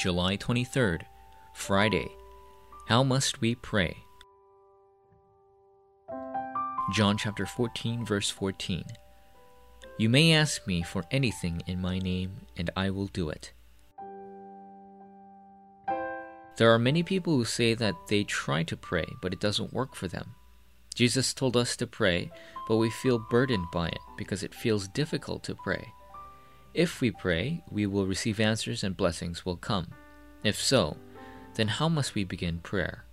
July 23rd, Friday. How must we pray? John chapter 14, verse 14. You may ask me for anything in my name, and I will do it. There are many people who say that they try to pray, but it doesn't work for them. Jesus told us to pray, but we feel burdened by it because it feels difficult to pray. If we pray, we will receive answers and blessings will come. If so, then how must we begin prayer?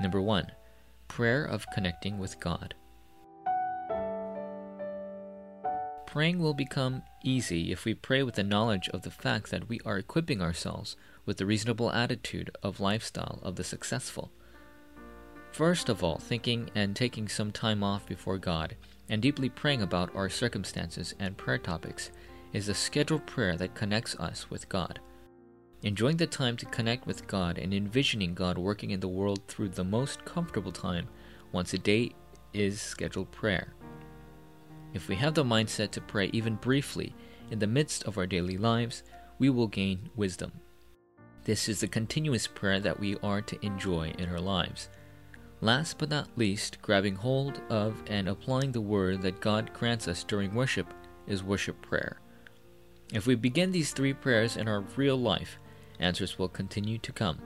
Number one, prayer of connecting with God. Praying will become easy if we pray with the knowledge of the fact that we are equipping ourselves with the reasonable attitude of lifestyle of the successful. First of all, thinking and taking some time off before God and deeply praying about our circumstances and prayer topics is a scheduled prayer that connects us with God. Enjoying the time to connect with God and envisioning God working in the world through the most comfortable time once a day is scheduled prayer. If we have the mindset to pray even briefly in the midst of our daily lives, we will gain wisdom. This is the continuous prayer that we are to enjoy in our lives. Last but not least, grabbing hold of and applying the word that God grants us during worship is worship prayer. If we begin these three prayers in our real life, answers will continue to come.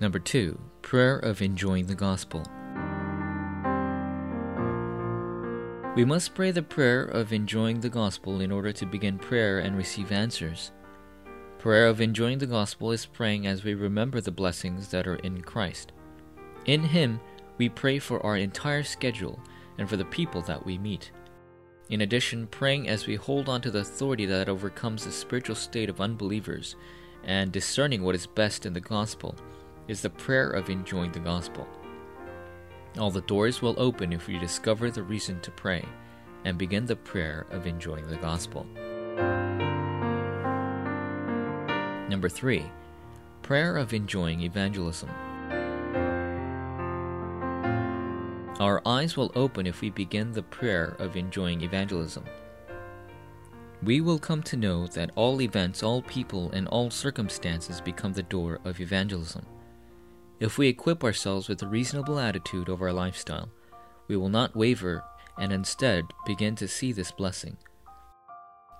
Number two, prayer of enjoying the gospel. We must pray the prayer of enjoying the gospel in order to begin prayer and receive answers. Prayer of enjoying the gospel is praying as we remember the blessings that are in Christ. In Him, we pray for our entire schedule and for the people that we meet. In addition, praying as we hold on to the authority that overcomes the spiritual state of unbelievers and discerning what is best in the gospel is the prayer of enjoying the gospel. All the doors will open if we discover the reason to pray and begin the prayer of enjoying the gospel. Number three, prayer of enjoying evangelism. Our eyes will open if we begin the prayer of enjoying evangelism. We will come to know that all events, all people, and all circumstances become the door of evangelism. If we equip ourselves with a reasonable attitude of our lifestyle, we will not waver and instead begin to see this blessing.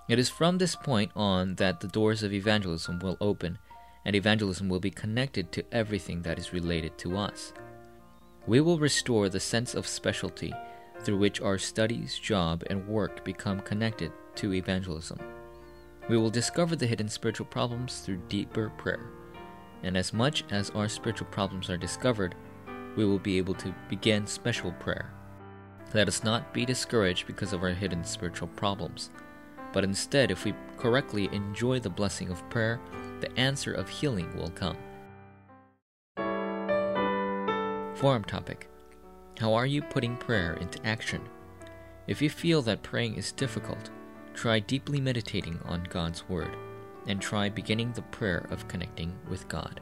It is from this point on that the doors of evangelism will open, and evangelism will be connected to everything that is related to us. We will restore the sense of specialty through which our studies, job, and work become connected to evangelism. We will discover the hidden spiritual problems through deeper prayer. And as much as our spiritual problems are discovered, we will be able to begin special prayer. Let us not be discouraged because of our hidden spiritual problems. But instead, if we correctly enjoy the blessing of prayer, the answer of healing will come. Forum topic How are you putting prayer into action? If you feel that praying is difficult, try deeply meditating on God's Word and try beginning the prayer of connecting with God.